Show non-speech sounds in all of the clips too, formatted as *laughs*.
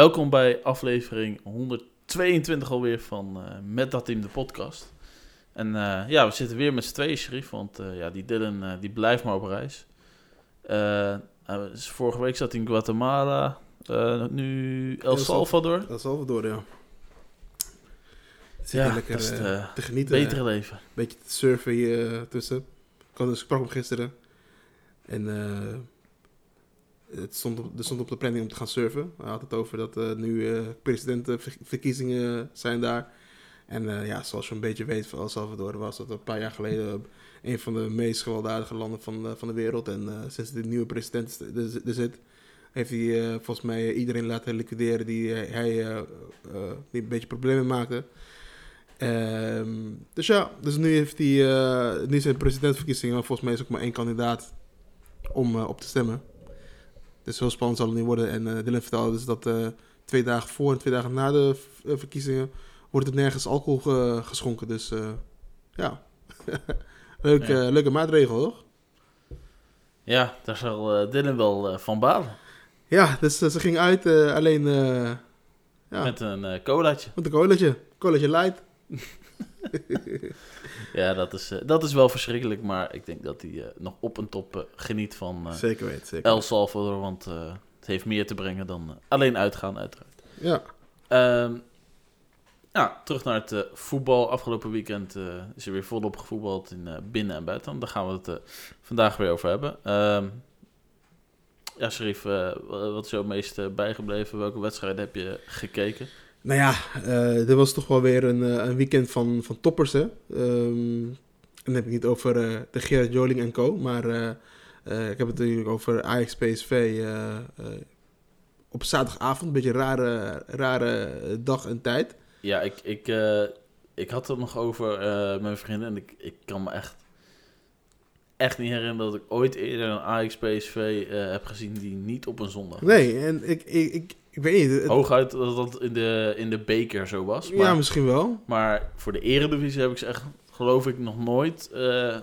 welkom bij aflevering 122 alweer van uh, Met Dat Team, de podcast. En uh, ja, we zitten weer met z'n tweeën, Sherif, want uh, ja, die Dylan die blijft maar op reis. vorige week zat hij in Guatemala, nu El Salvador. El Salvador, ja. Zit ja, lekker te genieten. Betere leven. Een beetje te surfen hier tussen. Ik, had, sprak hem gisteren. En het stond op, stond op de planning om te gaan surfen. Hij had het over dat uh, nu uh, presidentenverkiezingen zijn daar. En uh, ja, zoals je een beetje weet van El Salvador was dat een paar jaar geleden een van de meest gewelddadige landen van, van de wereld. En sinds de nieuwe president er, zit, heeft hij volgens mij iedereen laten liquideren die hij een beetje problemen maakte. Ehm, dus ja, dus nu heeft hij, nu zijn presidentsverkiezingen, volgens mij is ook maar één kandidaat om op te stemmen. Dus heel spannend zal het niet worden. En uh, Dylan vertelde dus dat uh, twee dagen voor en twee dagen na de uh, verkiezingen wordt er nergens alcohol geschonken. Dus ja, *laughs* Leuk, ja. leuke maatregel, toch? Ja, daar zal Dylan wel van balen. Ja, dus ze ging uit alleen... ja. Met een colaatje. Met een colaatje. Colaatje light. *laughs* ja, dat is, uh, dat is wel verschrikkelijk. Maar ik denk dat hij uh, nog op een top uh, geniet van zeker zeker El Salvador. Want het heeft meer te brengen dan alleen uitgaan, uiteraard. Ja. Um, ja, terug naar het voetbal. Afgelopen weekend is er weer volop gevoetbald in binnen- en buitenland. Daar gaan we het vandaag weer over hebben. Um, ja, Sharif, wat is jou het meest bijgebleven? Welke wedstrijden heb je gekeken? Nou ja, uh, dit was toch wel weer een, eh, een weekend van, van toppers. Hè? Um, en dan heb ik niet over uh, de Gerard Joling en co. Maar ik heb het natuurlijk over Ajax PSV op zaterdagavond. Een beetje een rare, rare dag en tijd. Ja, ik, ik, ik had het nog over met mijn vrienden. En ik, ik kan me echt, echt niet herinneren dat ik ooit eerder een Ajax PSV heb gezien die niet op een zondag was. Nee, en ik, ik, ik ik weet niet. Hooguit dat dat in de, in de beker zo was. Maar, ja, misschien wel. Maar voor de eredivisie heb ik ze echt, geloof ik, nog nooit uh,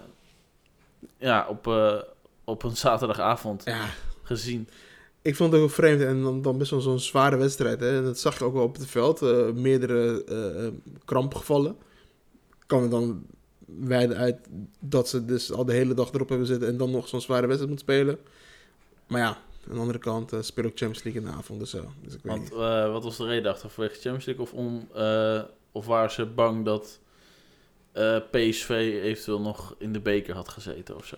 ja, op, uh, op een zaterdagavond ja. gezien. Ik vond het ook vreemd en dan, dan best wel zo'n zware wedstrijd. Hè? En dat zag je ook wel op het veld. Uh, meerdere krampgevallen. Kan er dan wijden uit dat ze dus al de hele dag erop hebben zitten en dan nog zo'n zware wedstrijd moeten spelen. Maar ja, aan de andere kant uh, speel ik Champions League in de avond. Dus, uh, dus ik Want uh, wat was de reden achter? Vanwege Champions League? Of, om, of waren ze bang dat PSV eventueel nog in de beker had gezeten of zo?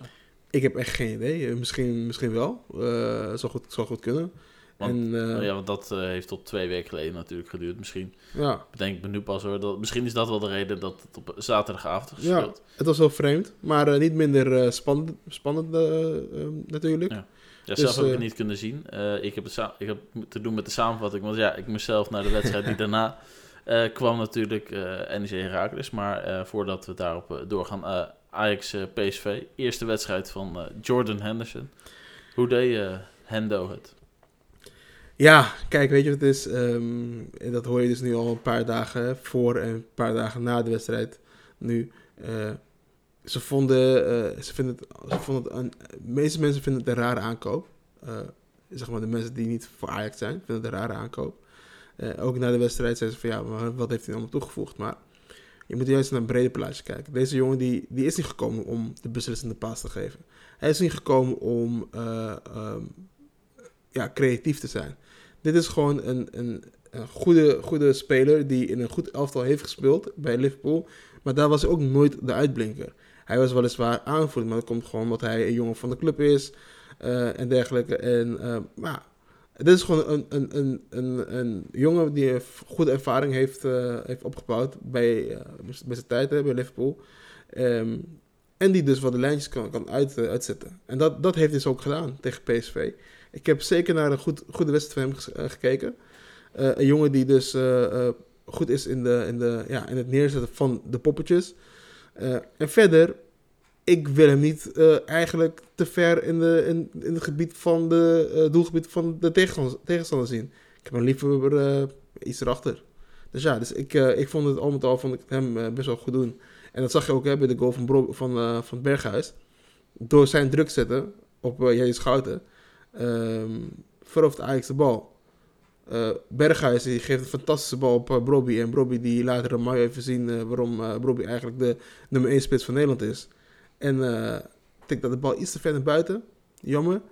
Ik heb echt geen idee. misschien, misschien wel. zou, goed, zou goed kunnen. Want, en, nou ja, want dat heeft tot twee weken geleden natuurlijk geduurd. Misschien ja. bedenk ik me nu pas hoor. Dat, misschien is dat wel de reden dat het op zaterdagavond gespeeld. Ja, het was wel vreemd. Maar niet minder spannend, spannend natuurlijk. Ja. Ja, zelf dus, heb ik het eh, niet kunnen zien. Uh, ik, heb het ik heb te doen met de samenvatting. Want ja, ik mezelf naar de wedstrijd die *laughs* daarna uh, kwam natuurlijk uh, NEC Heracles. Maar voordat we daarop doorgaan, Ajax PSV. Eerste wedstrijd van Jordan Henderson. Hoe deed Hendo het? Ja, kijk, weet je wat het is? Um, dat hoor je dus nu al een paar dagen voor en een paar dagen na de wedstrijd. Nu, ze vonden, uh, ze vinden het, ze vonden het een, de meeste mensen vinden het een rare aankoop. Uh, zeg maar de mensen die niet voor Ajax zijn, vinden het een rare aankoop. Uh, ook na de wedstrijd zeiden ze van ja, wat heeft hij allemaal toegevoegd? Maar je moet juist naar een brede plaatje kijken. Deze jongen die, die is niet gekomen om de beslissende paas te geven. Hij is niet gekomen om um, ja, creatief te zijn. Dit is gewoon een, een, een goede, goede speler die in een goed elftal heeft gespeeld bij Liverpool. Maar daar was ook nooit de uitblinker. Hij was weliswaar aanvoerder, maar dat komt gewoon omdat hij een jongen van de club is uh, en dergelijke. En, uh, maar dit is gewoon een, een, een, een, een jongen die een goede ervaring heeft, uh, heeft opgebouwd bij, bij zijn tijd bij Liverpool. Um, en die dus wat de lijntjes kan, kan uit, uitzetten. En dat, dat heeft hij dus ook gedaan tegen PSV. Ik heb zeker naar een goed, goede wedstrijd van hem gekeken. een jongen die dus goed is in, de, in, de, ja, in het neerzetten van de poppetjes. Uh, en verder, ik wil hem niet uh, eigenlijk te ver in, de, in, in het gebied van de uh, doelgebied van de tegenstander, zien. Ik heb hem liever iets erachter. Dus ja, dus ik, ik vond het al met al vond ik hem best wel goed doen. En dat zag je ook hè, bij de goal van, Bro van, van Berghuis. Door zijn druk zetten op uh, Jij Schouten, um, verovert Ajax de bal. Eh Berghuis die geeft een fantastische bal op uh. En Brobby die laat Ramaljo even zien eh, waarom uh, Brobby eigenlijk de nummer 1 spits van Nederland is. En ik denk dat de bal iets te ver naar buiten. Jammer.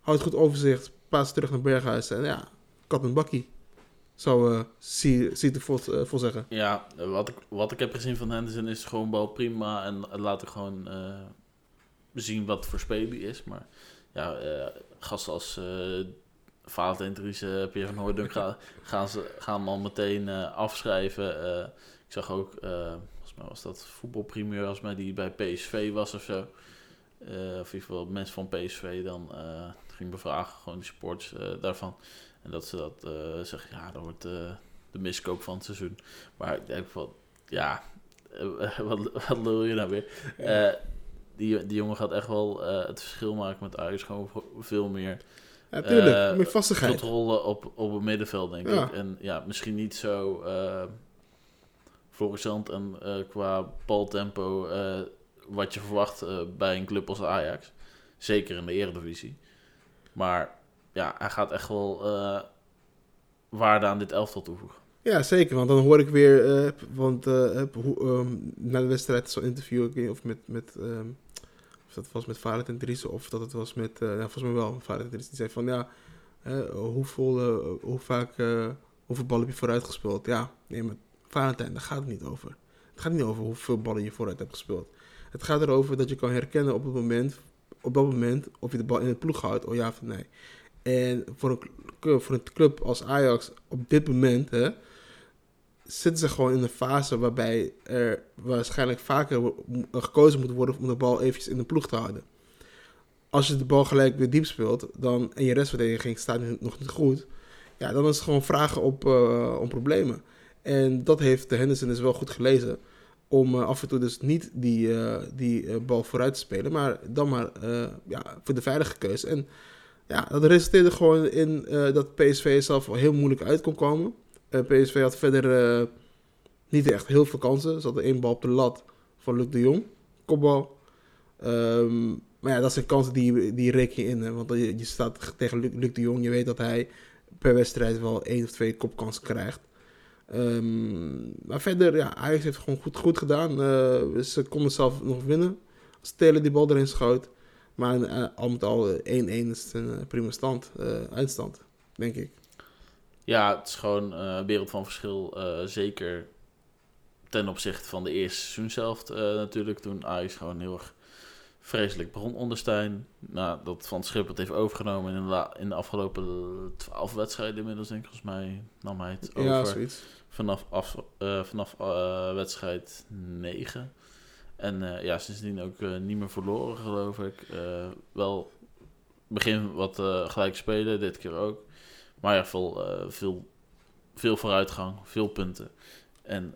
Houdt goed overzicht. Paas terug naar Berghuis. En ja, kat en bakkie. Zou uh, Siete vol, vol zeggen. Ja, wat ik, wat ik heb gezien van Henderson is gewoon bal prima. En laat ik gewoon zien wat voor speler die is. Maar ja, gasten als Valentin Dries, Pierre van Hooydonk gaan, gaan, ze, gaan hem al meteen afschrijven. ik zag ook, volgens mij was dat voetbalprimeur, als mij die bij PSV was of zo. of in ieder geval mensen van PSV dan ging bevragen, gewoon die supports daarvan. En dat ze dat zeggen, ja, dat wordt de miskoop van het seizoen. Maar ik denk van, ja, *laughs* wat, wat lul je nou weer? Ja. die, die jongen gaat echt wel het verschil maken met Ajax. Gewoon veel meer... Ja, tuurlijk. meer vastigheid. Controle op, op het middenveld, denk ja. ik. En ja, misschien niet zo florissant en qua baltempo wat je verwacht bij een club als Ajax. Zeker in de eredivisie. Maar ja, hij gaat echt wel uh, waarde aan dit elftal toevoegen. Ja, zeker. Want dan hoor ik weer, uh, want uh, um, na de wedstrijd zo'n interview, ik of met, met um, of dat was met Valentin Dries of dat het was met, ja, volgens mij wel, Valentin Dries, die zei van ja, hoeveel, hoe vaak, hoeveel ballen heb je vooruit gespeeld? Ja, nee, maar Valentijn, daar gaat het niet over. Het gaat niet over hoeveel ballen je vooruit hebt gespeeld. Het gaat erover dat je kan herkennen op het moment, op dat moment, of je de bal in het ploeg houdt, of ja of nee. En voor een, voor een club als Ajax op dit moment hè, zitten ze gewoon in een fase waarbij er waarschijnlijk vaker gekozen moet worden om de bal eventjes in de ploeg te houden. Als je de bal gelijk weer diep speelt dan, en je restverdediging staat nog niet goed, ja, dan is het gewoon vragen op, uh, om problemen. En dat heeft de Henderson dus wel goed gelezen. Om uh, af en toe dus niet die, uh, die bal vooruit te spelen, maar dan maar ja, voor de veilige keuze. En ja, dat resulteerde gewoon in dat PSV zelf heel moeilijk uit kon komen. Uh, PSV had verder uh, niet echt heel veel kansen. Ze hadden één bal op de lat van Luc de Jong. Kopbal. Um, maar ja, dat zijn kansen die, die reken je in. Want je, je staat tegen Luc, de Jong. Je weet dat hij per wedstrijd wel één of twee kopkansen krijgt. Um, maar verder, ja, Ajax heeft gewoon goed, goed gedaan. ze konden zelf nog winnen. Als Telen die bal erin schoot. Maar uh, al met al 1-1 is een prima stand, uitstand, denk ik. Ja, het is gewoon een wereld van verschil. zeker ten opzichte van de eerste seizoen zelf natuurlijk. Toen Ajax gewoon heel erg vreselijk begon onder Stijn. Nou, dat Van Schip het heeft overgenomen in de, in de afgelopen twaalf wedstrijden inmiddels, denk ik. Volgens mij nam hij het over. Ja, zoiets. Vanaf, af, vanaf wedstrijd 9. En uh, ja, sindsdien ook niet meer verloren, geloof ik. Wel begin wat gelijk spelen, dit keer ook. Maar ja, veel, veel, veel vooruitgang, veel punten. En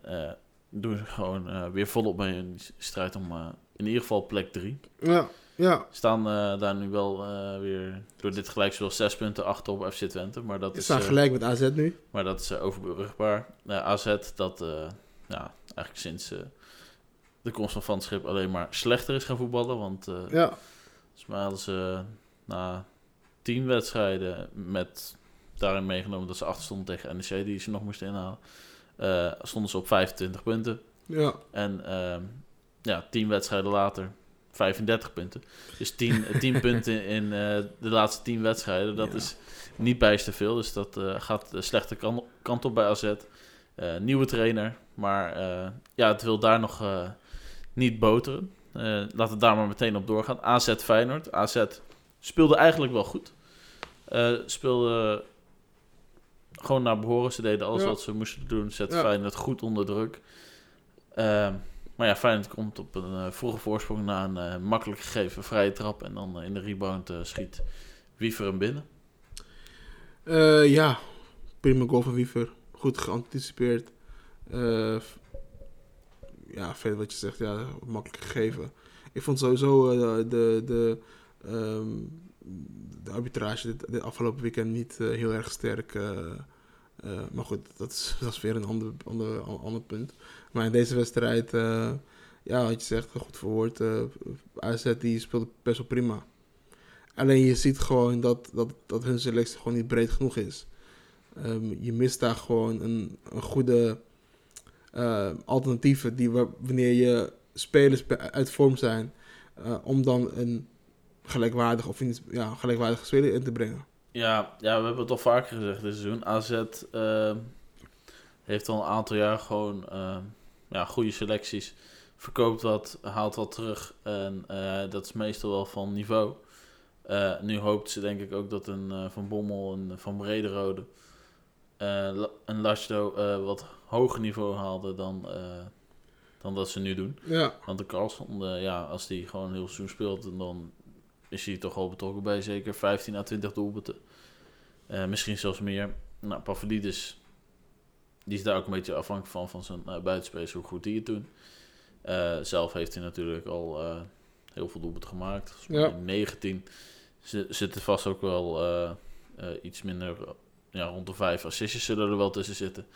doen ze gewoon weer volop mee in die strijd om in ieder geval plek 3. Ja, ja. Staan daar nu wel weer door dit gelijk zoals zes punten achter op FC Twente. Maar dat Ze is, staan gelijk met AZ nu. Maar dat is overbrugbaar. AZ, dat ja, eigenlijk sinds de komst van Van het Schip alleen maar slechter is gaan voetballen. Want uh, ja. hadden ze na tien wedstrijden met daarin meegenomen dat ze achter stonden tegen NEC die ze nog moesten inhalen. Uh, stonden ze op 25 punten. Ja. En uh, ja, tien wedstrijden later 35 punten. Dus 10, 10 *laughs* punten in uh, de laatste 10 wedstrijden. Dat ja. is niet bijster veel. Dus dat gaat de slechte kant, kant op bij AZ. nieuwe trainer. Maar ja, het wil daar nog niet boteren. Laten we daar maar meteen op doorgaan. AZ Feyenoord. AZ speelde eigenlijk wel goed. Uh, speelde gewoon naar behoren. Ze deden alles ja. wat ze moesten doen. Zet ja. Feyenoord goed onder druk. Uh, maar ja, Feyenoord komt op een uh, vroege voorsprong na een uh, makkelijk gegeven vrije trap. En dan in de rebound schiet Wiever hem binnen. ja, prima goal van Wiever. Goed geanticipeerd ja, verder wat je zegt, ja, makkelijk gegeven. Ik vond sowieso de, de, um, de arbitrage dit, dit, afgelopen weekend niet uh, heel erg sterk. Uh, maar goed, dat is, *laughs* dat is weer een ander, ander, ander punt. Maar in deze wedstrijd, ja, wat je zegt, goed verwoord. AZ die speelde best wel prima. Alleen je ziet gewoon dat, dat, dat hun selectie gewoon niet breed genoeg is. Ehm, je mist daar gewoon een, een goede uh, alternatieven die wanneer je spelers uit vorm zijn, om dan een gelijkwaardig of ja, gelijkwaardige speler in te brengen. Ja, ja, we hebben het al vaker gezegd dit seizoen. AZ uh, heeft al een aantal jaar gewoon ja, goede selecties. Verkoopt wat, haalt wat terug. En dat is meestal wel van niveau. nu hoopt ze denk ik ook dat een Van Bommel en Van Brederode een Lashdo uh, wat hoger niveau haalde dan, dan dat ze nu doen. Ja. Want de Carlson, ja, als die gewoon heel seizoen speelt, dan is hij toch al betrokken bij zeker 15 à 20 doelpunten. misschien zelfs meer. Nou, Pavlidis, die is daar ook een beetje afhankelijk van, van zijn buitenspelers, hoe goed die het doen. zelf heeft hij natuurlijk al heel veel doelpunten gemaakt. Ja. 19 zit er vast ook wel iets minder ja, rond de vijf assistjes zullen er wel tussen zitten.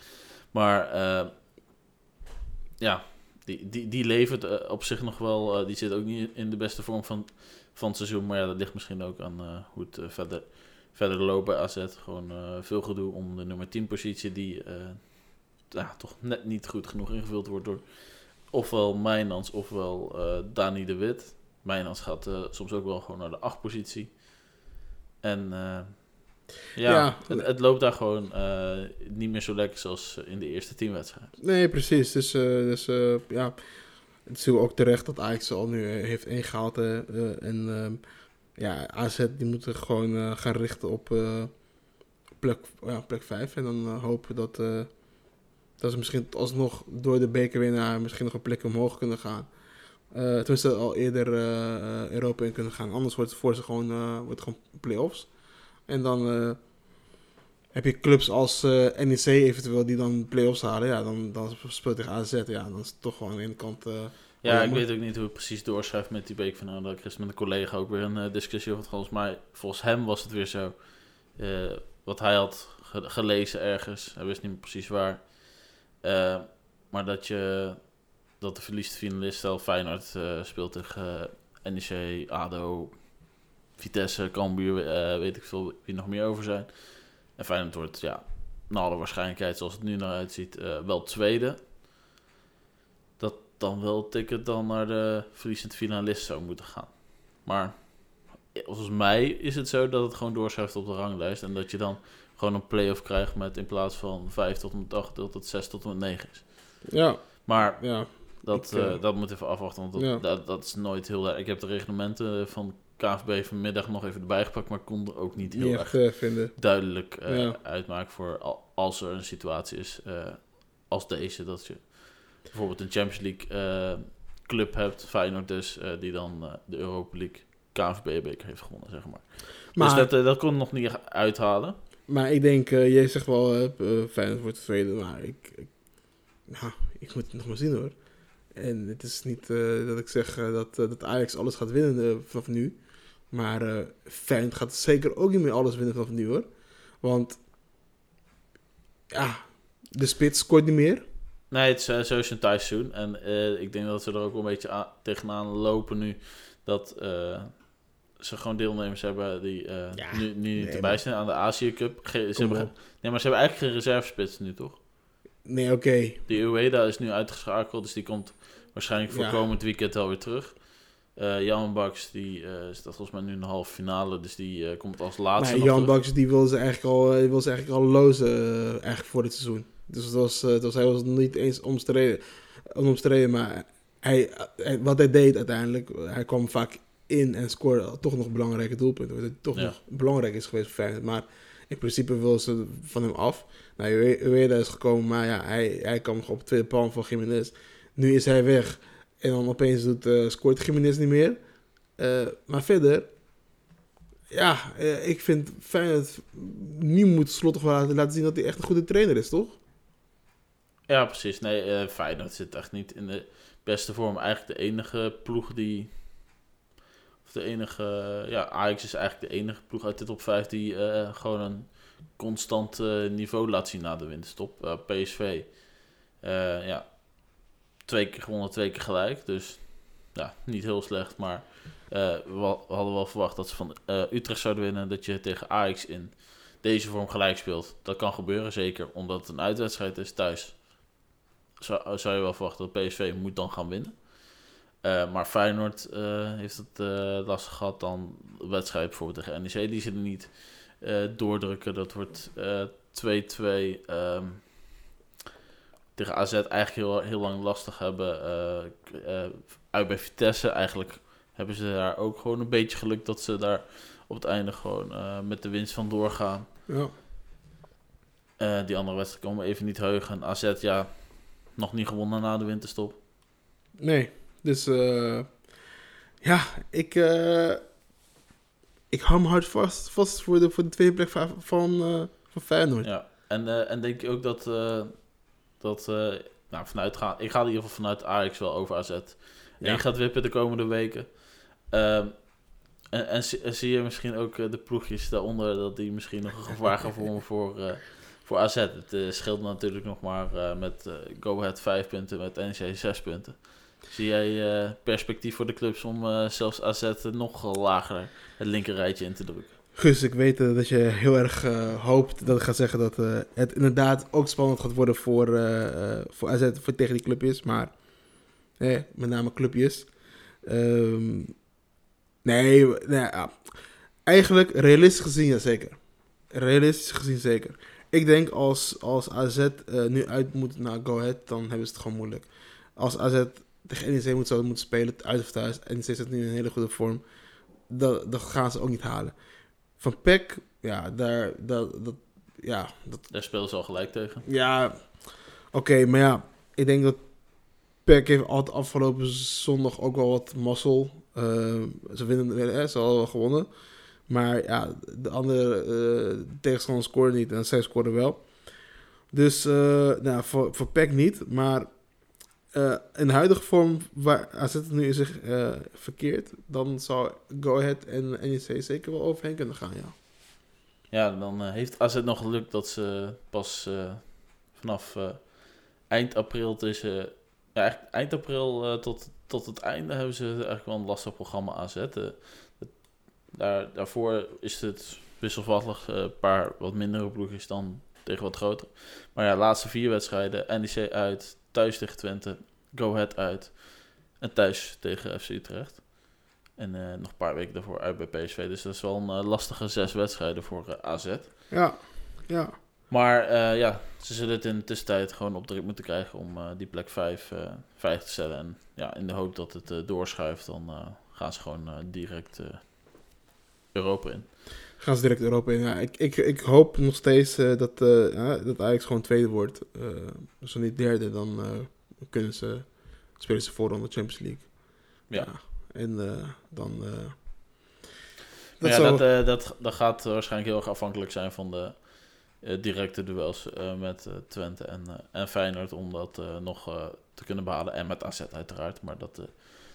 Maar uh, ja, die, die, die levert uh, op zich nog wel. Uh, die zit ook niet in de beste vorm van, van het seizoen. Maar ja, dat ligt misschien ook aan hoe het verder, verder loopt bij AZ. Gewoon veel gedoe om de nummer 10 positie die ja, toch net niet goed genoeg ingevuld wordt door ofwel Mijnans ofwel Dani de Wit. Mijnans gaat soms ook wel gewoon naar de 8 positie. En ja, Het, het, loopt daar gewoon uh, niet meer zo lekker zoals in de eerste teamwedstrijd. Nee, precies. Dus, uh, dus uh, ja, het is ook terecht dat Ajax al nu heeft ingehaald. en ehm, ja, AZ die moeten gewoon gaan richten op plek, ja, plek 5. En dan hopen dat, dat ze misschien alsnog door de bekerwinnaar misschien nog een plek omhoog kunnen gaan. Tenminste al eerder Europa in kunnen gaan. Anders wordt het voor ze gewoon, wordt gewoon play-offs. En dan uh, heb je clubs als uh, eh, NEC eventueel die dan play-offs halen. Ja, dan, dan speelt tegen AZ. Ja, dan is het toch gewoon aan de ene kant... Uh, ja, ik weet ook niet hoe het precies doorschrijft met die beek van nou, dat is met een collega ook weer een discussie over. Volgens mij, volgens hem was het weer zo. wat hij had gelezen ergens. Hij wist niet meer precies waar. maar dat je dat de verlieste finalist, stel Feyenoord speelt tegen NEC, ADO, Vitesse, Cambuur, uh, weet ik veel wie nog meer over zijn. En Feyenoord wordt, ja, naar alle waarschijnlijkheid zoals het nu naar uitziet, uh, wel tweede. Dat dan wel het ticket dan naar de verliezend finalist zou moeten gaan. Maar volgens mij is het zo dat het gewoon doorschuift op de ranglijst. En dat je dan gewoon een play-off krijgt met in plaats van 5 tot en met 8, dat het 6 tot en met 9 is. Ja. Maar ja. Dat, ik, uh, dat moet even afwachten, want dat, ja. dat, dat, is nooit heel. Ik heb de reglementen van KVB vanmiddag nog even erbij gepakt, maar kon er ook niet heel niet erg uh, vinden. duidelijk uh, uitmaken voor als er een situatie is uh, als deze, dat je bijvoorbeeld een Champions League club hebt, Feyenoord dus, die dan de Europa League KVB-beker heeft gewonnen, zeg maar. maar dus dat, dat kon nog niet uithalen. Maar ik denk, jij zegt wel, Feyenoord wordt tweede, maar ik, ik, nou, ik moet het nog maar zien hoor. En het is niet dat ik zeg dat, dat Ajax alles gaat winnen vanaf nu. Maar uh, Feyenoord gaat zeker ook niet meer alles winnen vanaf nu hoor. Want ja, de spits scoort niet meer. Nee, het is uh, sowieso een thuisseizoen. En uh, ik denk dat ze er ook wel een beetje tegenaan lopen nu. Dat uh, ze gewoon deelnemers hebben die ja, nu, nu niet nee, erbij zijn aan de Azië Cup. Ge ze hebben, nee, maar ze hebben eigenlijk geen reservespits nu, toch? Nee, oké. Okay. Die Ueda is nu uitgeschakeld, dus die komt waarschijnlijk voor ja. komend weekend wel weer terug. Uh, Jan Baks die uh, staat volgens mij nu in de halve finale, dus die uh, komt als laatste. Maar Jan Baks die wil ze eigenlijk al, wil ze eigenlijk al lozen eigenlijk voor dit seizoen. Dus het was, het was, hij was niet eens omstreden, onomstreden, maar hij, hij, wat hij deed uiteindelijk, hij kwam vaak in en scoorde toch nog belangrijke doelpunten. Wat toch ja. nog belangrijk is geweest voor Feyenoord. Maar in principe wil ze van hem af. Nou, Ueda is gekomen, maar ja, hij, hij kwam op tweede plan van Jiménez. Nu is hij weg. En dan opeens doet, uh, scoort Jiménez niet meer. Uh, maar verder, ja, uh, ik vind Feyenoord nu moet Slot laten, laten, zien dat hij echt een goede trainer is, toch? Ja, precies. Nee, uh, Feyenoord zit echt niet in de beste vorm. Eigenlijk de enige ploeg die... Of de enige... Ja, Ajax is eigenlijk de enige ploeg uit de top 5 die gewoon een constant niveau laat zien na de winterstop. PSV. ja, twee keer gewonnen, twee keer gelijk. Dus ja, niet heel slecht. Maar uh, we, hadden wel verwacht dat ze van uh, Utrecht zouden winnen. Dat je tegen Ajax in deze vorm gelijk speelt. Dat kan gebeuren, zeker omdat het een uitwedstrijd is thuis. Zou, zou je wel verwachten dat PSV moet dan gaan winnen. Eh, maar Feyenoord eh, heeft het lastig gehad dan de wedstrijd bijvoorbeeld tegen NEC. Die er niet doordrukken. Dat wordt 2-2. Ehm, tegen AZ eigenlijk heel, heel lang lastig hebben. uit bij Vitesse eigenlijk hebben ze daar ook gewoon een beetje geluk dat ze daar op het einde gewoon met de winst van doorgaan. Ja. die andere wedstrijd komen even niet heugen. AZ, ja, nog niet gewonnen na de winterstop. Nee, dus uh, ja, ik, ik hou me hard vast, vast voor, de, voor de tweede plek van, van, van Feyenoord. Ja, en, en denk je ook dat, dat nou, vanuit ga, ik ga in ieder geval vanuit Ajax wel over AZ. Ja. En gaat wippen de komende weken. Ehm, en, en, zie je misschien ook de ploegjes daaronder dat die misschien nog een gevaar gaan vormen *laughs* voor, voor AZ. Het scheelt natuurlijk nog maar met Go Ahead 5 punten, met NEC 6 punten. Zie jij uh, perspectief voor de clubs om uh, zelfs AZ nog lager het linkerrijtje in te drukken? Gus, ik weet uh, dat je heel erg hoopt dat ik ga zeggen dat het inderdaad ook spannend gaat worden voor, voor AZ voor tegen die clubjes. Maar met name clubjes. Um, nee, ja. eigenlijk realistisch gezien ja zeker. Realistisch gezien zeker. Ik denk als, als AZ nu uit moet naar Go Ahead, dan hebben ze het gewoon moeilijk. Als AZ tegen NEC moet zouden moeten spelen, uit of thuis. NEC zit nu in een hele goede vorm. Dat gaan ze ook niet halen. Van Peck, ja, daar, dat, dat, ja, dat... Daar spelen ze al gelijk tegen. Ja, oké, maar ja, ik denk dat Peck heeft altijd afgelopen zondag ook wel wat mazzel. Uh, ze winnen, eh, ze hadden wel gewonnen. Maar ja, de andere uh, tegenstanders scoren niet en zij scoren wel. Dus uh, nou, voor, voor Peck niet. Maar uh, in de huidige vorm waar AZ nu zich uh, verkeerd, dan zou Go Ahead en NEC zeker wel overheen kunnen gaan, ja. Ja, dan uh, heeft AZ nog geluk dat ze pas vanaf eind april tussen... ja, eind april tot, tot het einde hebben ze eigenlijk wel een lastig programma AZ. daar, daarvoor is het wisselvallig, een paar wat mindere ploegjes dan tegen wat groter. Maar ja, laatste vier wedstrijden, NEC uit, thuis tegen Twente, Go Ahead uit en thuis tegen FC Utrecht. En uh, nog een paar weken daarvoor uit bij PSV. Dus dat is wel een uh, lastige zes wedstrijden voor uh, AZ. Ja, ja. Maar ja, ze zullen het in de tussentijd gewoon op druk moeten krijgen om die plek 5 veilig te stellen. En ja, in de hoop dat het doorschuift, dan gaan ze gewoon direct Europa in. Gaan ze direct Europa in. Ja, ik, ik, ik hoop nog steeds dat, dat Ajax gewoon tweede wordt. zo niet derde, dan kunnen ze, spelen ze voorronde Champions League. Ja. En uh, dan... Uh, dat, ja, dat, uh, dat, dat gaat waarschijnlijk heel erg afhankelijk zijn van de directe duels met Twente en, en Feyenoord om dat nog te kunnen behalen. En met AZ uiteraard, maar dat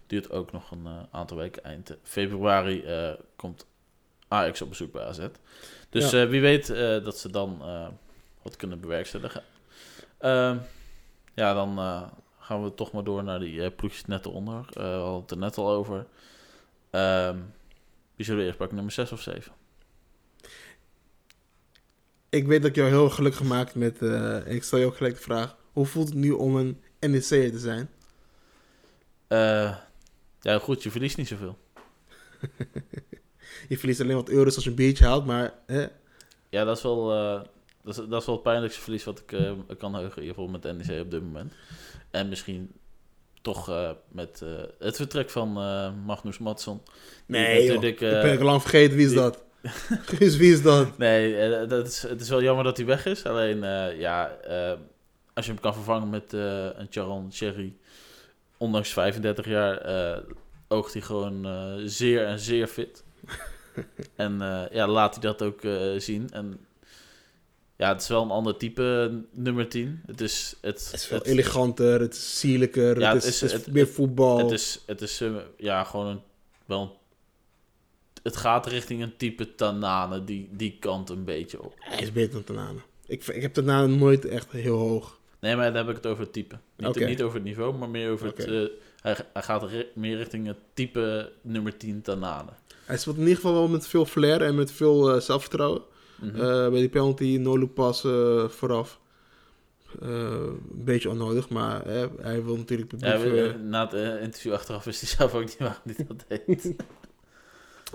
duurt ook nog een aantal weken. Eind februari komt Ajax op bezoek bij AZ. Dus ja. wie weet dat ze dan wat kunnen bewerkstelligen. Ehm, ja, dan gaan we toch maar door naar die ploegjes net eronder. We hadden het er net al over. Um, wie zullen we eerst pakken, nummer 6 of 7? Ik weet dat ik jou heel gelukkig gemaakt met... en ik stel je ook gelijk de vraag... Hoe voelt het nu om een NEC te zijn? ja, goed, je verliest niet zoveel. *laughs* je verliest alleen wat euro's als je een biertje haalt, maar... Hè? Ja, dat is wel dat is, dat is wel het pijnlijkste verlies wat ik uh, kan heugen, in ieder geval met NEC op dit moment. En misschien toch uh, met uh, het vertrek van Magnus Matson. Nee, joh, ik ben lang vergeten. Wie is die, dat? *laughs* dus wie is dat? Nee, dat is, het is wel jammer dat hij weg is. Alleen, ja, als je hem kan vervangen met een Charon Cherry, ondanks 35 jaar, oogt hij gewoon zeer en zeer fit. *laughs* en ja, laat hij dat ook zien. En ja, het is wel een ander type nummer 10. Het is, het, het is veel eleganter, het is sierlijker, ja, het, is, het is meer voetbal. Het is, het is uh, ja, gewoon een, wel Het gaat richting een type Tanane, die, die kant een beetje op. Hij is beter dan Tanane. Ik, ik heb Tanane nooit echt heel hoog. Nee, maar dan heb ik het over het type. Niet, okay. niet over het niveau, maar meer over okay. het... Uh, hij, hij gaat meer richting het type nummer 10 Tanane. Hij speelt in ieder geval wel met veel flair en met veel uh, zelfvertrouwen. Mhm. Eh, bij die penalty, no-look pass eh, vooraf. Eh, een beetje onnodig, maar hij wil natuurlijk ja, publiek... eh, na het eh, interview achteraf wist hij zelf ook niet waarom hij dat deed. *laughs*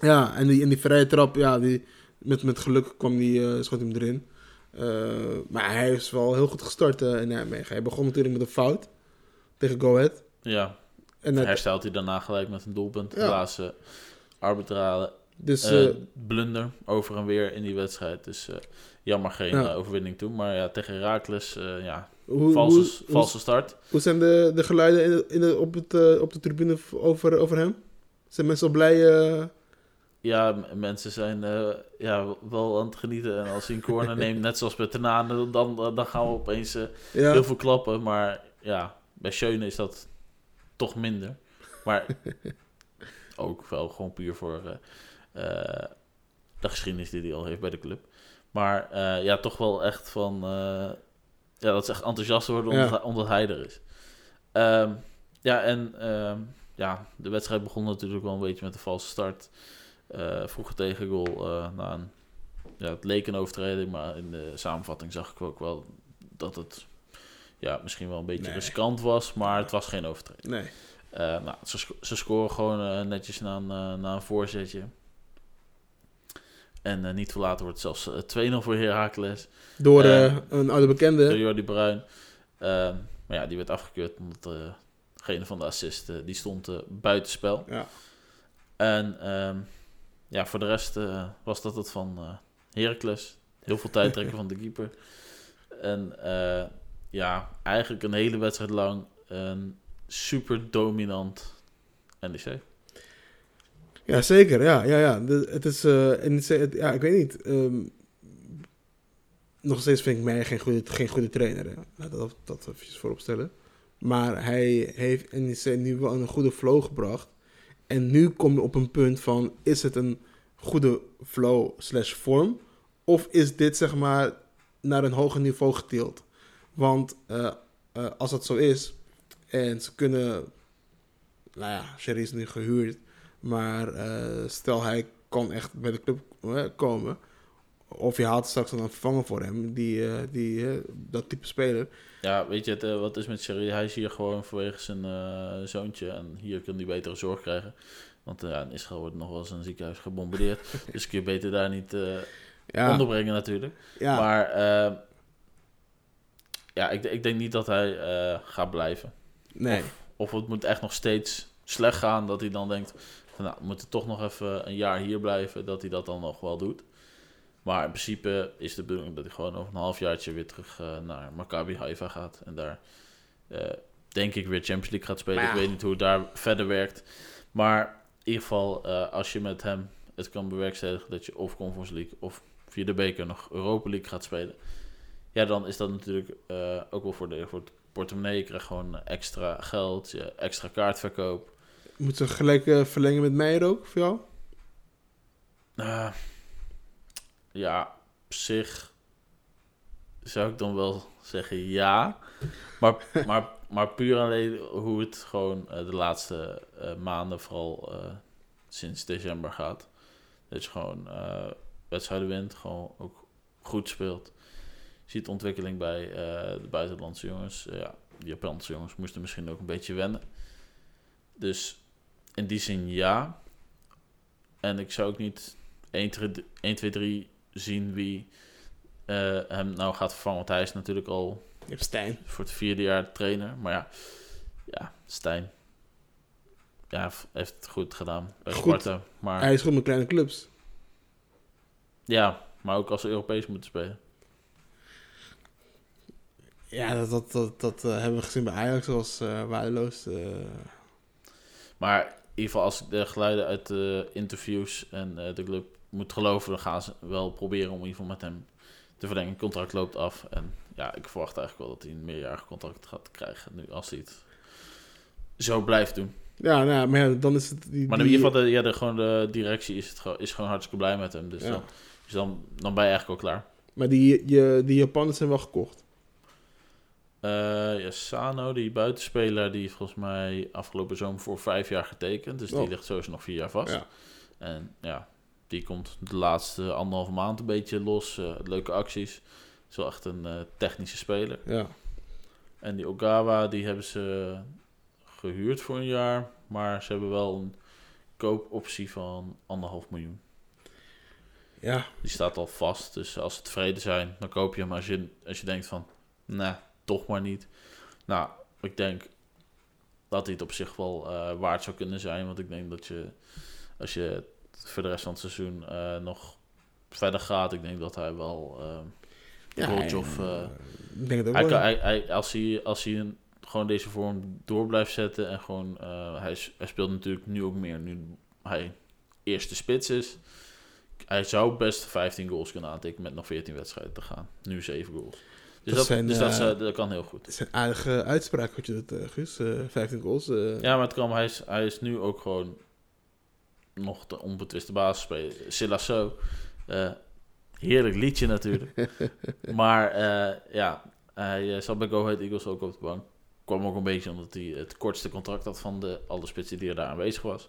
Ja, en die, en die vrije trap, ja, die, met, met geluk kwam die, eh schoot hem erin. Eh, maar hij is wel heel goed gestart eh, in Nijmegen. Hij begon natuurlijk met een fout tegen Go Ahead. ja, En herstelt hij daarna gelijk met een doelpunt. Ja. Eh, arbitrale dus eh, eh, blunder over en weer in die wedstrijd. Dus eh, jammer geen overwinning toen. Maar ja, tegen Herakles, ja, hoe, valse, hoe, hoe, valse start. hoe zijn de, de geluiden in de, in de, op, het, op de tribune over, over hem? Zijn mensen al blij? Ja, mensen zijn ja, wel aan het genieten. En als hij een corner *laughs* neemt, net zoals bij Tenane, dan, dan gaan we opeens ja, heel veel klappen. Maar ja, bij Schöne is dat toch minder. Maar *laughs* ook wel gewoon puur voor eh, eh, de geschiedenis die hij al heeft bij de club. Maar eh, ja, toch wel echt van... ja, dat ze echt enthousiast worden omdat, Ja. hij, omdat hij er is. Ehm, ja, en ehm, ja, de wedstrijd begon natuurlijk wel een beetje met een valse start. Vroege tegengoal eh na een... Ja, het leek een overtreding, maar in de samenvatting zag ik ook wel dat het ja, misschien wel een beetje Nee. riskant was, maar het was geen overtreding. nee. Eh, nou, ze, sco- ze scoren gewoon eh, netjes na een, eh, na een voorzetje. En niet veel later wordt het zelfs eh, 2-0 voor Heracles. Door een oude bekende. Door Jordi Bruin. Ehm, maar ja, die werd afgekeurd omdat degene van de assist, eh, die stond buitenspel. Ja. En ehm, ja, voor de rest was dat het van eh Heracles. Heel veel tijd trekken van de keeper. *laughs* En ja, eigenlijk een hele wedstrijd lang een super dominant NEC. Ja, zeker. Ja, ja, ja. Het is, en het, ja, ik weet niet. ehm, nog steeds vind ik mij geen goede, geen goede trainer. Dat, dat even voorop stellen. Maar hij heeft NEC nu wel een goede flow gebracht. En nu kom je op een punt van, is het een goede flow slash vorm? Of is dit zeg maar naar een hoger niveau getild? Want eh, eh, als dat zo is, en ze kunnen, nou ja, Sherry is nu gehuurd, maar eh, stel hij kan echt bij de club eh, komen. Of je haalt straks dan een vervanger voor hem, die, eh, die, dat type speler. Ja, weet je, het, wat is met Sherry? Hij is hier gewoon vanwege zijn zoontje. En hier kan hij betere zorg krijgen. Want ja, in Israël wordt nog wel eens een ziekenhuis gebombardeerd. *laughs* dus kun je beter daar niet Ja, onderbrengen natuurlijk. ja, Maar ja, ik, ik denk niet dat hij gaat blijven. Nee. Of het moet echt nog steeds slecht gaan. Dat hij dan denkt, van, nou, we moeten toch nog even een jaar hier blijven. Dat hij dat dan nog wel doet. Maar in principe is de bedoeling dat hij gewoon over een halfjaartje weer terug eh, naar Maccabi Haifa gaat. En daar eh, denk ik weer Champions League gaat spelen. Ja. Ik weet niet hoe het daar verder werkt. Maar in ieder geval, eh, als je met hem het kan bewerkstelligen dat je of Conference League of via de beker nog Europa League gaat spelen. Ja, dan is dat natuurlijk ook wel voor, de, voor het portemonnee. Je krijgt gewoon extra geld, je extra kaartverkoop. Moeten ze gelijk eh, verlengen met Meijer ook, voor jou? Eh, ja, op zich zou ik dan wel zeggen ja. Maar, *laughs* maar, maar puur alleen hoe het gewoon eh, de laatste maanden, vooral sinds december gaat. Dat je gewoon wedstrijden wint, gewoon ook goed speelt. Ziet ontwikkeling bij eh, de buitenlandse jongens. Eh, ja, de Japanse jongens moesten misschien ook een beetje wennen. Dus in die zin ja. En ik zou ook niet 1, 2, 3 zien wie eh, hem nou gaat vervangen. Want hij is natuurlijk al Stijn. voor het vierde jaar trainer. Maar ja, ja Stijn ja, heeft het goed gedaan bij Goed. Sparta. Maar, Hij is goed met kleine clubs. Ja, maar ook als ze Europees moeten spelen. Ja, dat, dat, dat, dat eh, hebben we gezien bij Ajax als eh waardeloos. eh. Maar in ieder geval, als ik de geluiden uit de interviews en de club moet geloven, dan gaan ze wel proberen om in ieder geval met hem te verlengen. Het contract loopt af. En ja, ik verwacht eigenlijk wel dat hij een meerjarig contract gaat krijgen. Nu, als hij het zo blijft doen. ja, nou, ja, maar ja, dan is het... Die, Maar in ieder geval, de, ja, de, gewoon de directie is, het, gewoon- is gewoon hartstikke blij met hem. Dus, Ja. dan, dus dan, dan ben je eigenlijk al klaar. Maar die, je, die Japanners zijn wel gekocht. Eh ja, Sano, die buitenspeler, die heeft volgens mij afgelopen zomer voor vijf jaar getekend. Dus die Oh. ligt sowieso nog vier jaar vast. Ja. En ja, die komt de laatste anderhalve maand een beetje los. eh, leuke acties. Is wel echt een eh, technische speler. Ja. En die Ogawa, die hebben ze gehuurd voor een jaar. Maar ze hebben wel een koopoptie van anderhalf miljoen. Ja. Die staat al vast. Dus als ze tevreden zijn, dan koop je hem. Als je, als je denkt van, nee, toch maar niet. Nou, ik denk dat hij het op zich wel eh, waard zou kunnen zijn. Want ik denk dat je, als je voor de rest van het seizoen eh, nog verder gaat, ik denk dat hij wel... eh, Ja, of, eh, ik denk het ook hij wel. kan, hij, hij- als hij, als hij een- gewoon deze vorm door blijft zetten en gewoon, hij, hij speelt natuurlijk nu ook meer, nu hij eerste spits is. Hij zou best 15 goals kunnen aantekenen met nog 14 wedstrijden te gaan. Nu 7 goals. Dus, Dat dat, zijn, dus dat, eh, dat kan heel goed. Het is een aardige uitspraak wat je doet, eh, Guus. Eh 15 goals. eh. Ja, maar het kan, hij, is, hij is nu ook gewoon nog de onbetwiste basisspeler. Silasso, heerlijk liedje natuurlijk. *laughs* maar ja, hij zat bij Go Ahead Eagles ook op de bank. Kwam ook een beetje omdat hij het kortste contract had van de, alle spitsen die er daar aanwezig was.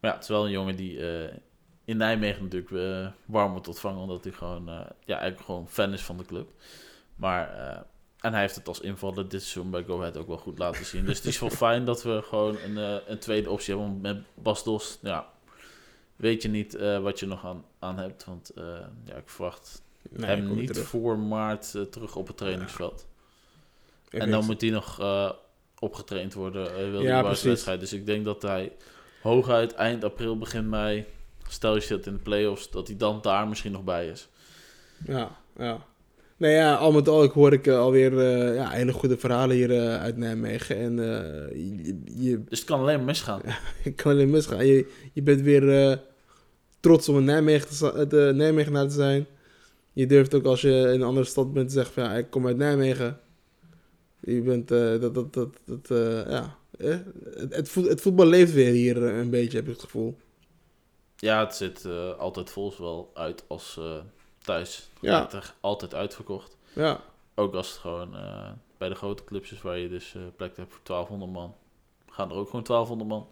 Maar ja, het is wel een jongen die in Nijmegen natuurlijk warm wordt ontvangen. Omdat hij gewoon, ja, eigenlijk gewoon fan is van de club. Maar, eh, en hij heeft het als invaller dit seizoen bij Go Ahead ook wel goed laten zien. Dus het is wel *laughs* fijn dat we gewoon een, eh, een tweede optie hebben. Want met Bas Dos, ja, weet je niet eh, wat je nog aan, aan hebt. Want ja, ik verwacht Nee, hem niet terug. voor maart terug op het trainingsveld. En dan moet hij nog opgetraind worden, wil Ja, wedstrijd. Dus ik denk dat hij hooguit eind april, begin mei, stel je zit in de play-offs, dat hij dan daar misschien nog bij is. Ja, ja. Nee, ja, al met al ik hoor ik eh, alweer eh, ja, hele goede verhalen hier eh, uit Nijmegen. En je, je, Dus het kan alleen misgaan. *laughs* je kan alleen misgaan. Je, je bent weer trots om een Nijmegen te, za- de Nijmegenaar te zijn. Je durft ook als je in een andere stad bent te zeggen van ja, ik kom uit Nijmegen. Je bent, dat, dat, dat, dat ja. eh, het, het, voet- het voetbal leeft weer hier een beetje, heb ik het gevoel. Ja, het zit altijd vol zowel uit als thuis. Ja. Altijd uitverkocht. Ja, Ook als het gewoon eh, bij de grote clubs is waar je dus eh, plek hebt voor 1200 man. Gaan er ook gewoon 1200 man.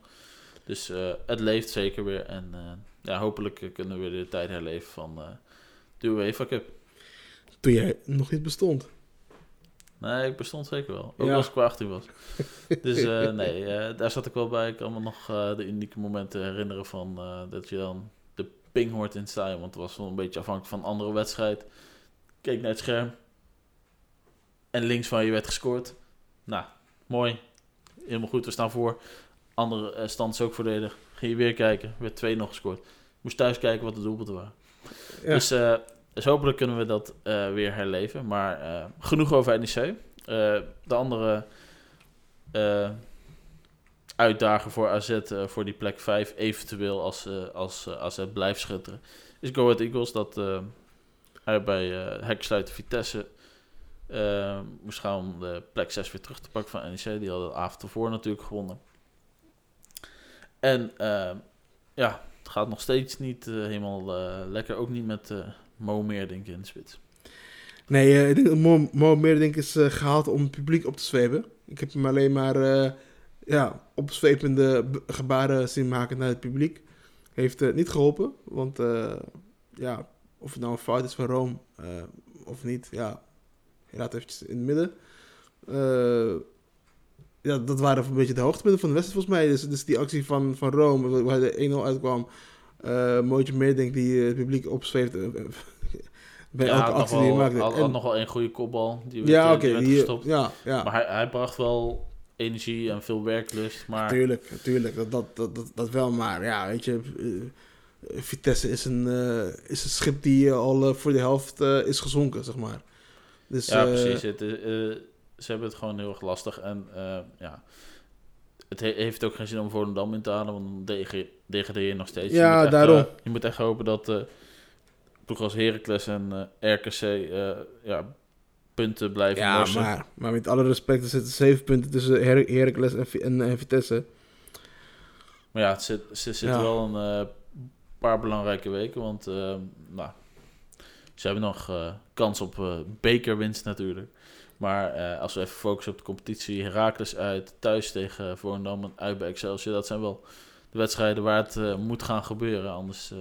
Dus eh, het leeft zeker weer. En ja, hopelijk kunnen we de tijd herleven van de UEFA Cup. toen jij nog niet bestond. Nee, ik bestond zeker wel. Ook Ja. als ik maar 18 was. *laughs* Dus nee, daar zat ik wel bij. Ik kan me nog de unieke momenten herinneren van dat je dan ping hoort in het stadion. Want het was wel een beetje afhankelijk van een andere wedstrijd. Keek naar het scherm. En links van je werd gescoord. Nou, mooi. Helemaal goed, we staan voor. Andere eh, stand is ook voordelig. Ging je weer kijken, werd 2 nog gescoord. Moest thuis kijken wat de doelpunten waren. Ja. Dus, eh, dus hopelijk kunnen we dat eh, weer herleven. Maar genoeg over NEC. De andere uitdager voor AZ eh, voor die plek 5, eventueel als, eh, als eh, AZ blijft schutteren, is Go Ahead Eagles. Dat hij bij heksluiten Vitesse eh, moest gaan om de plek 6 weer terug te pakken van NEC. Die hadden de avond ervoor natuurlijk gewonnen. En ja, het gaat nog steeds niet helemaal lekker. Ook niet met Mo Meer, denk ik, in de spits. Nee, ik denk dat Mo, Mo Meerdink is eh, gehaald om het publiek op te zwepen. Ik heb hem alleen maar ja, opzwepende gebaren zien maken naar het publiek. Heeft eh, niet geholpen, want eh, ja, of het nou een fout is van Rome eh, of niet, ja, laat eventjes in het midden. Ja, dat waren een beetje de hoogtepunten van de wedstrijd volgens mij. Dus, dus die actie van, van Rome, waar de 1-0 uitkwam. eh Mootje Meerdink die het publiek opzweeft. *laughs* bij ja, elke actie die hij maakte. Had, En- had nog wel een goede kopbal. Die werd, ja, oké. ja, ja. Maar hij, hij bracht wel energie en veel werklust. Maar Tuurlijk, tuurlijk. Dat, dat, dat, dat, wel. Maar ja, weet je... eh, Vitesse is een, eh, is een schip die eh, al eh, voor de helft eh, is gezonken, zeg maar. Dus, ja, eh, precies. Het, eh, ze hebben het gewoon heel erg lastig. En eh, ja, het he- heeft ook geen zin om Volendam in te halen, want dan deg- degradeer je nog steeds. Ja, je echt, daarom. eh, je moet echt hopen dat eh ploegen als Heracles en eh, RKC eh, ja, punten blijven ja, morsen. maar, maar met alle respect, er zitten zeven punten tussen Her Heracles en, en, en Vitesse. Maar ja, het zit, ze zitten Ja. wel een eh, paar belangrijke weken. Want eh, nou, ze hebben nog eh, kans op eh, bekerwinst natuurlijk. Maar eh, als we even focussen op de competitie, Heracles uit, thuis tegen Volendam en uit bij Excelsior. Dat zijn wel de wedstrijden waar het eh, moet gaan gebeuren. Anders, eh,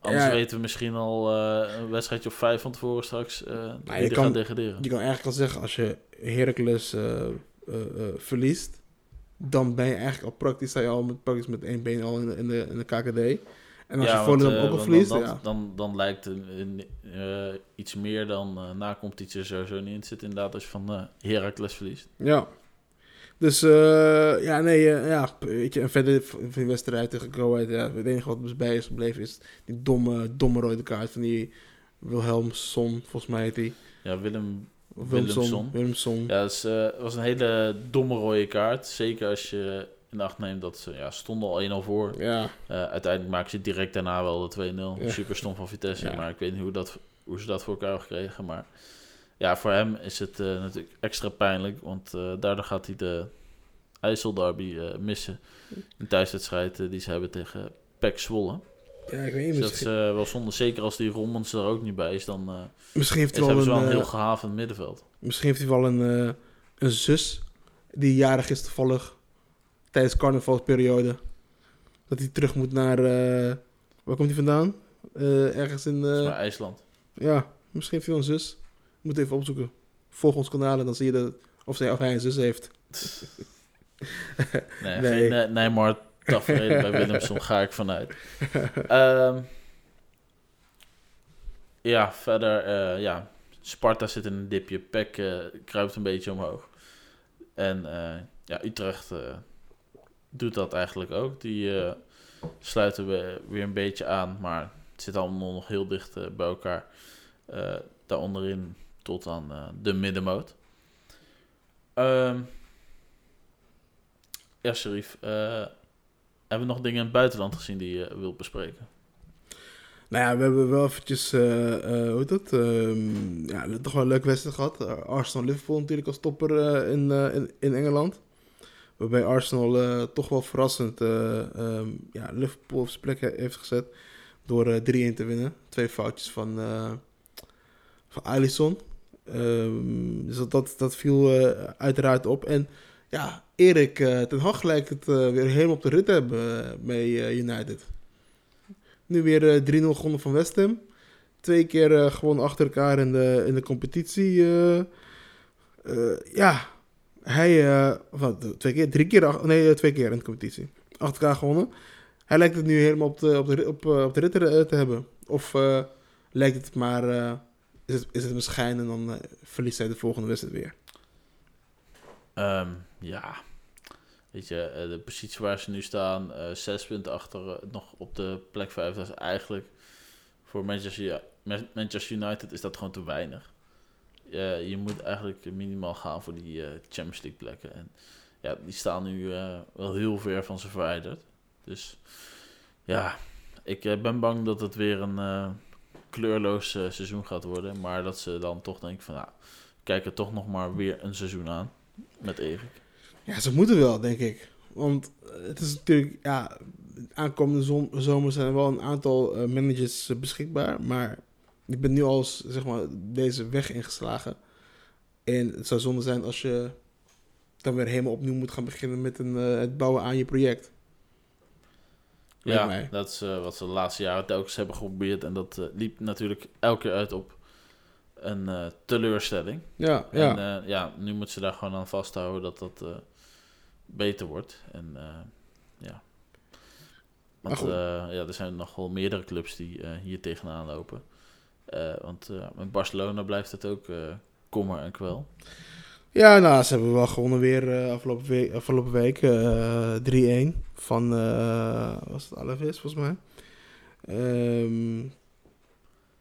Anders Ja. weten we misschien al eh, een wedstrijdje of vijf van tevoren straks eh je wie er kan- gaat degraderen. Je kan eigenlijk al zeggen, als je Heracles eh, verliest, dan ben je eigenlijk al praktisch, sta je al met, praktisch met één been al in de, in de, in de KKD. En als je want, Volendam ook al verliest, dan, ja. dan, dan, lijkt iets meer dan na competitie er sowieso niet in zit. Inderdaad, als je van Heracles verliest. Ja. Dus eh, ja, nee, eh, ja, weet je, en verder van die wedstrijd tegen Go ja, het enige wat bij is gebleven is die domme, domme rode kaart van die Wilhelmsson, volgens mij heet die. Ja, Willem. Willemsson. Willemsson. Ja, het is, eh, was een hele domme rode kaart. Zeker als je in acht neemt dat ze ja, stonden al 1-0 voor. Ja, uiteindelijk maken ze direct daarna wel de 2-0. Ja. Super stom van Vitesse. Ja. Maar ik weet niet hoe, dat, hoe ze dat voor elkaar hebben gekregen. Maar ja, voor hem is het eh, natuurlijk extra pijnlijk. Want eh, daardoor gaat hij de IJsselderby eh missen. Een thuiswedstrijd die ze hebben tegen PEC Zwolle. ja, ik weet niet, Dus dat misschien, wel zonde. Zeker als die Rommens er ook niet bij is. Dan misschien heeft hij wel ze wel een heel gehavend middenveld. misschien heeft hij wel een, een zus die jarig is toevallig tijdens carnavalsperiode. Dat hij terug moet naar, waar komt hij vandaan? Ergens in, IJsland. Ja, misschien heeft hij wel een zus. Moet even opzoeken. Volg ons kanaal en dan zie je dat, of, zij, of hij een zus heeft. *laughs* Nee, Nee. geen eh, Neymar tafereel bij *laughs* Willemson ga ik vanuit. Ehm, ja, verder, eh, ja, Sparta zit in een dipje, PEC eh, kruipt een beetje omhoog. En ja, Utrecht doet dat eigenlijk ook. Die sluiten we weer een beetje aan, maar het zit allemaal nog heel dicht bij elkaar. Daaronderin tot aan eh, de middenmoot. Ehm ja, Sharif. eh, hebben we nog dingen in het buitenland gezien die je wilt bespreken? Nou ja, we hebben wel eventjes, eh, hoe heet dat? Ehm, ja, toch wel een leuke wedstrijd gehad. Arsenal-Liverpool natuurlijk als topper in, in, in Engeland. Waarbij Arsenal toch wel verrassend eh, ehm, ja, Liverpool op zijn plek he- heeft gezet. Door eh 3-1 te winnen. Twee foutjes van, van Alisson. Ehm, dus dat, dat, viel eh, uiteraard op. En ja, Erik eh, ten Hag lijkt het eh, weer helemaal op de rit te hebben bij United. Nu weer eh, 3-0 gewonnen van West Ham. Twee keer gewoon achter elkaar in de, in de competitie. ja, hij... wat, twee keer? Drie keer? Nee, twee keer in de competitie. Achter elkaar gewonnen. Hij lijkt het nu helemaal op de, op de, op, op de rit te, hebben. Of lijkt het maar... is, het, is het en dan eh, verliest hij de volgende wedstrijd weer. Ehm, ja, weet je, eh, de positie waar ze nu staan, eh, zes punten achter nog op de plek vijf, dat is eigenlijk voor Manchester, Manchester United is dat gewoon te weinig. Je moet eigenlijk minimaal gaan voor die eh, Champions League plekken. En ja, die staan nu wel heel ver van ze verwijderd. Dus ja, ik ben bang dat het weer een kleurloos eh, seizoen gaat worden. Maar dat ze dan toch denken van, nou, kijk er toch nog maar weer een seizoen aan met Erik. Ja, ze moeten wel, denk ik. Want het is natuurlijk, ja, aankomende zom- zomer zijn er wel een aantal eh, managers eh, beschikbaar. Maar ik ben nu al, zeg maar, deze weg ingeslagen. En het zou zonde zijn als je dan weer helemaal opnieuw moet gaan beginnen met een, het bouwen aan je project. Ja, mij. dat is eh, wat ze de laatste jaren telkens hebben geprobeerd. En dat eh, liep natuurlijk elke keer uit op een eh, teleurstelling. Ja, ja. En eh, ja, nu moeten ze daar gewoon aan vasthouden dat dat beter wordt. En ja. Want ja, er zijn nog wel meerdere clubs die hier tegenaan lopen. Want met Barcelona blijft het ook kommer en kwel. Ja, nou, ze hebben wel gewonnen weer eh, afgelopen week, afgelopen week eh 3-1 van, eh was het Alaves volgens mij. Ehm,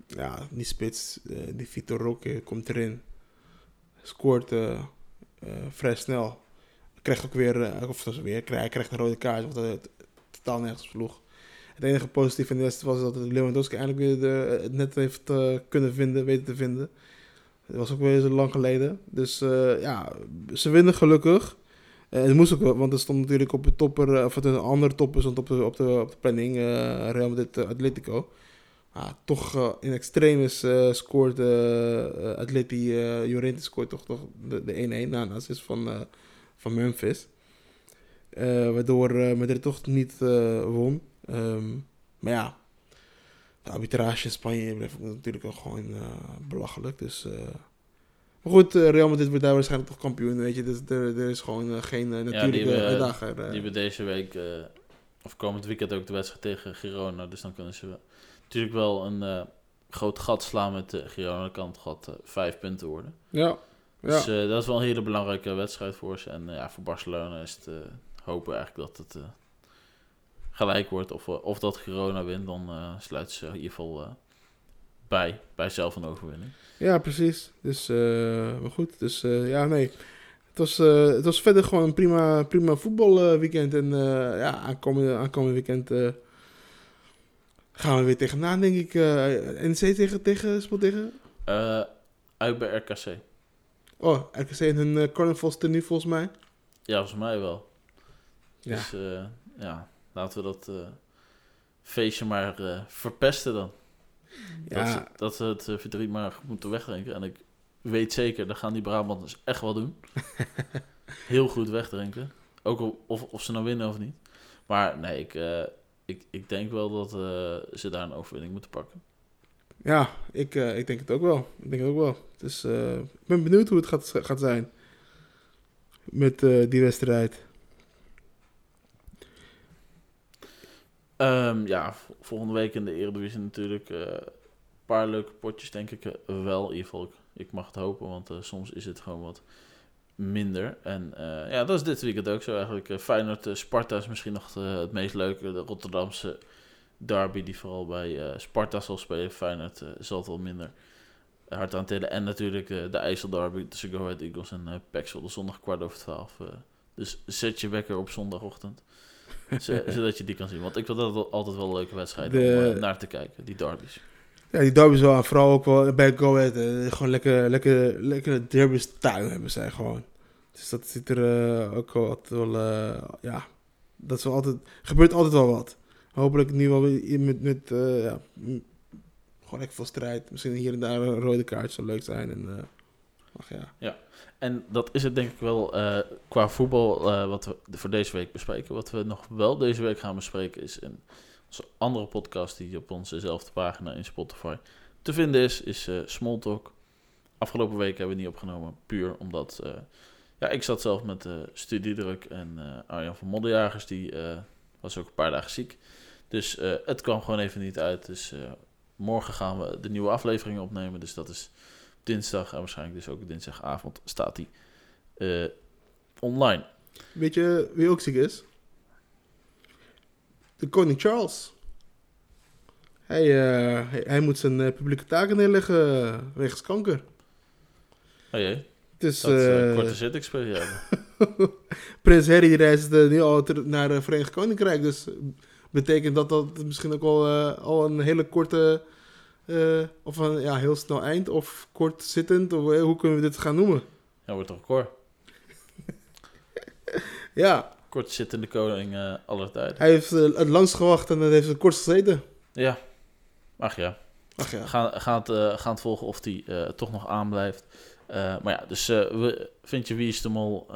ja, die spits, eh, die Vitor Roque komt erin. Scoort vrij snel. Krijgt ook weer, of dus weer, hij krijgt een rode kaart, wat het totaal nergens sloeg. Het enige positieve in de wedstrijd was dat Lewandowski eindelijk weer het net heeft kunnen vinden, weten te vinden. Dat was ook weer zo lang geleden. Dus eh, ja, ze winnen gelukkig. Eh, het moest ook wel, want er stond natuurlijk op de topper, eh, of het een andere topper stond op de, op de, op de planning, eh Real Madrid Atletico. Toch in extremis scoort Atleti, Llorente scoort toch, toch de de 1-1 na een assist van, van Memphis. Waardoor Madrid toch niet won. Ehm, maar ja, de arbitrage in Spanje blijft natuurlijk ook gewoon eh, belachelijk. Dus, eh, maar goed, eh, Real Madrid wordt daar waarschijnlijk toch kampioen, weet je. Dus er, er is gewoon geen natuurlijke uitdager. eh. Die hebben deze week, of komend weekend ook de wedstrijd tegen Girona. Dus dan kunnen ze natuurlijk wel een groot gat slaan met eh, Girona. Dan kan het gat vijf punten worden. ja, ja. Dus dat is wel een hele belangrijke wedstrijd voor ze. En ja, voor Barcelona is het hopen eigenlijk dat het gelijk wordt. Of, eh, of dat Girona wint, dan eh sluiten ze in ieder geval eh, bij, bij zelf een overwinning. Ja, precies. Dus, maar goed. Dus ja, nee. Het was, het was verder gewoon een prima, prima voetbalweekend. en eh, ja, aankomende, aankomende weekend gaan we weer tegenaan, denk ik. NEC tegen, tegen, speelt tegen? Uit bij RKC. Oh, RKC in hun uh, carnavalstenue volgens mij. Ja, volgens mij wel. Ja. Dus ja, laten we dat eh, feestje maar eh, verpesten dan. Dat, Ja, ze, dat ze het eh, verdriet maar moeten wegdrinken. En ik weet zeker, dat gaan die Brabanters echt wel doen. *laughs* Heel goed wegdrinken. Ook of, of ze nou winnen of niet. Maar nee, ik, ik, ik denk wel dat ze daar een overwinning moeten pakken. ja ik, ik denk het ook wel. Ik denk het ook wel. Dus ik ben benieuwd hoe het gaat, gaat zijn. Met die wedstrijd. Ehm, ja, volgende week in de Eredivisie natuurlijk eh, een paar leuke potjes, denk ik eh, wel. In ieder geval, ik, mag het hopen, want eh, soms is het gewoon wat minder. En ja, dat is dit weekend ook zo eigenlijk. Eh, Feyenoord, eh, Sparta is misschien nog het meest leuke. De Rotterdamse derby die vooral bij Sparta zal spelen. Feyenoord zal het wel minder hard aan tillen. En natuurlijk de IJsselderby tussen Go Ahead Eagles en uh, Pexel. De zondag kwart over twaalf. dus zet je wekker op zondagochtend. *laughs* Zodat je die kan zien. Want ik vind dat altijd wel een leuke wedstrijd om De- eh, naar te kijken, die derbies. Ja, die derby's wel. Vooral ook wel bij Go Ahead. eh, gewoon lekker, lekker, lekkere derby's tuin hebben zij gewoon. Dus dat ziet er eh, ook wel, altijd wel ja, dat is wel altijd, gebeurt altijd wel wat. Hopelijk nu wel weer met, met ja, gewoon lekker veel strijd. Misschien hier en daar een rode kaart zou leuk zijn. En, ach ja. En dat is het denk ik wel eh, qua voetbal eh, wat we voor deze week bespreken. Wat we nog wel deze week gaan bespreken is een onze andere podcast die op onzezelfde pagina in Spotify te vinden is, is eh Smalltalk. Afgelopen week hebben we niet opgenomen, puur omdat ja, ik zat zelf met studiedruk en Arjan van Modderjagers die was ook een paar dagen ziek. Dus het kwam gewoon even niet uit. Dus morgen gaan we de nieuwe aflevering opnemen. Dus dat is dinsdag en waarschijnlijk dus ook dinsdagavond staat die eh, online. Weet je wie ook ziek is? De koning Charles. Hij, eh, hij, hij moet zijn eh, publieke taken neerleggen wegens kanker. Oh jee, Dus, dat is een korte zittingsperiode. *laughs* Prins Harry reist nu al naar het Verenigd Koninkrijk. Dus betekent dat dat misschien ook al, al een hele korte... eh, of een ja, heel snel eind of kort zittend. Of, eh, hoe kunnen we dit gaan noemen? Ja, wordt toch record. *laughs* Ja, Kort zittende koning eh aller tijden. hij heeft het langst gewacht en het heeft het kortst gezeten. Ja, ach ja. Ach ja. Gaan, gaan, het, gaan het volgen of die toch nog aanblijft. Maar ja, dus we, vind je Wie is de Mol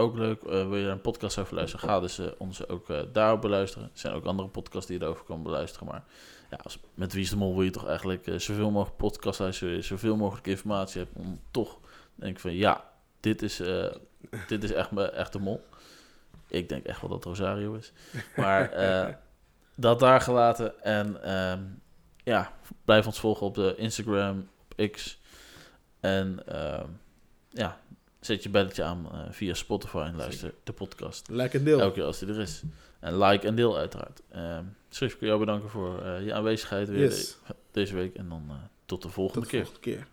ook leuk? Wil je er een podcast over luisteren? Ga dus eh, onze ook daarop beluisteren. Er zijn ook andere podcasts die je erover kan beluisteren. Maar ja, als, met Wie is de Mol wil je toch eigenlijk eh, zoveel mogelijk podcasts luisteren. Zoveel mogelijk informatie hebben. Om toch te denken van ja, dit is, eh, dit is echt, echt de mol. Ik denk echt wel dat Rosario is. Maar *laughs* eh, dat daar gelaten. En ehm, ja, blijf ons volgen op de Instagram, op X. En ehm, ja, zet je belletje aan via Spotify en luister de podcast. Like en deel. Elke keer als die er is. En like en deel uiteraard. Ehm Schrift, ik wil jou bedanken voor eh, je aanwezigheid weer Yes. de- deze week. En dan eh, tot de Tot volgende de keer. volgende keer.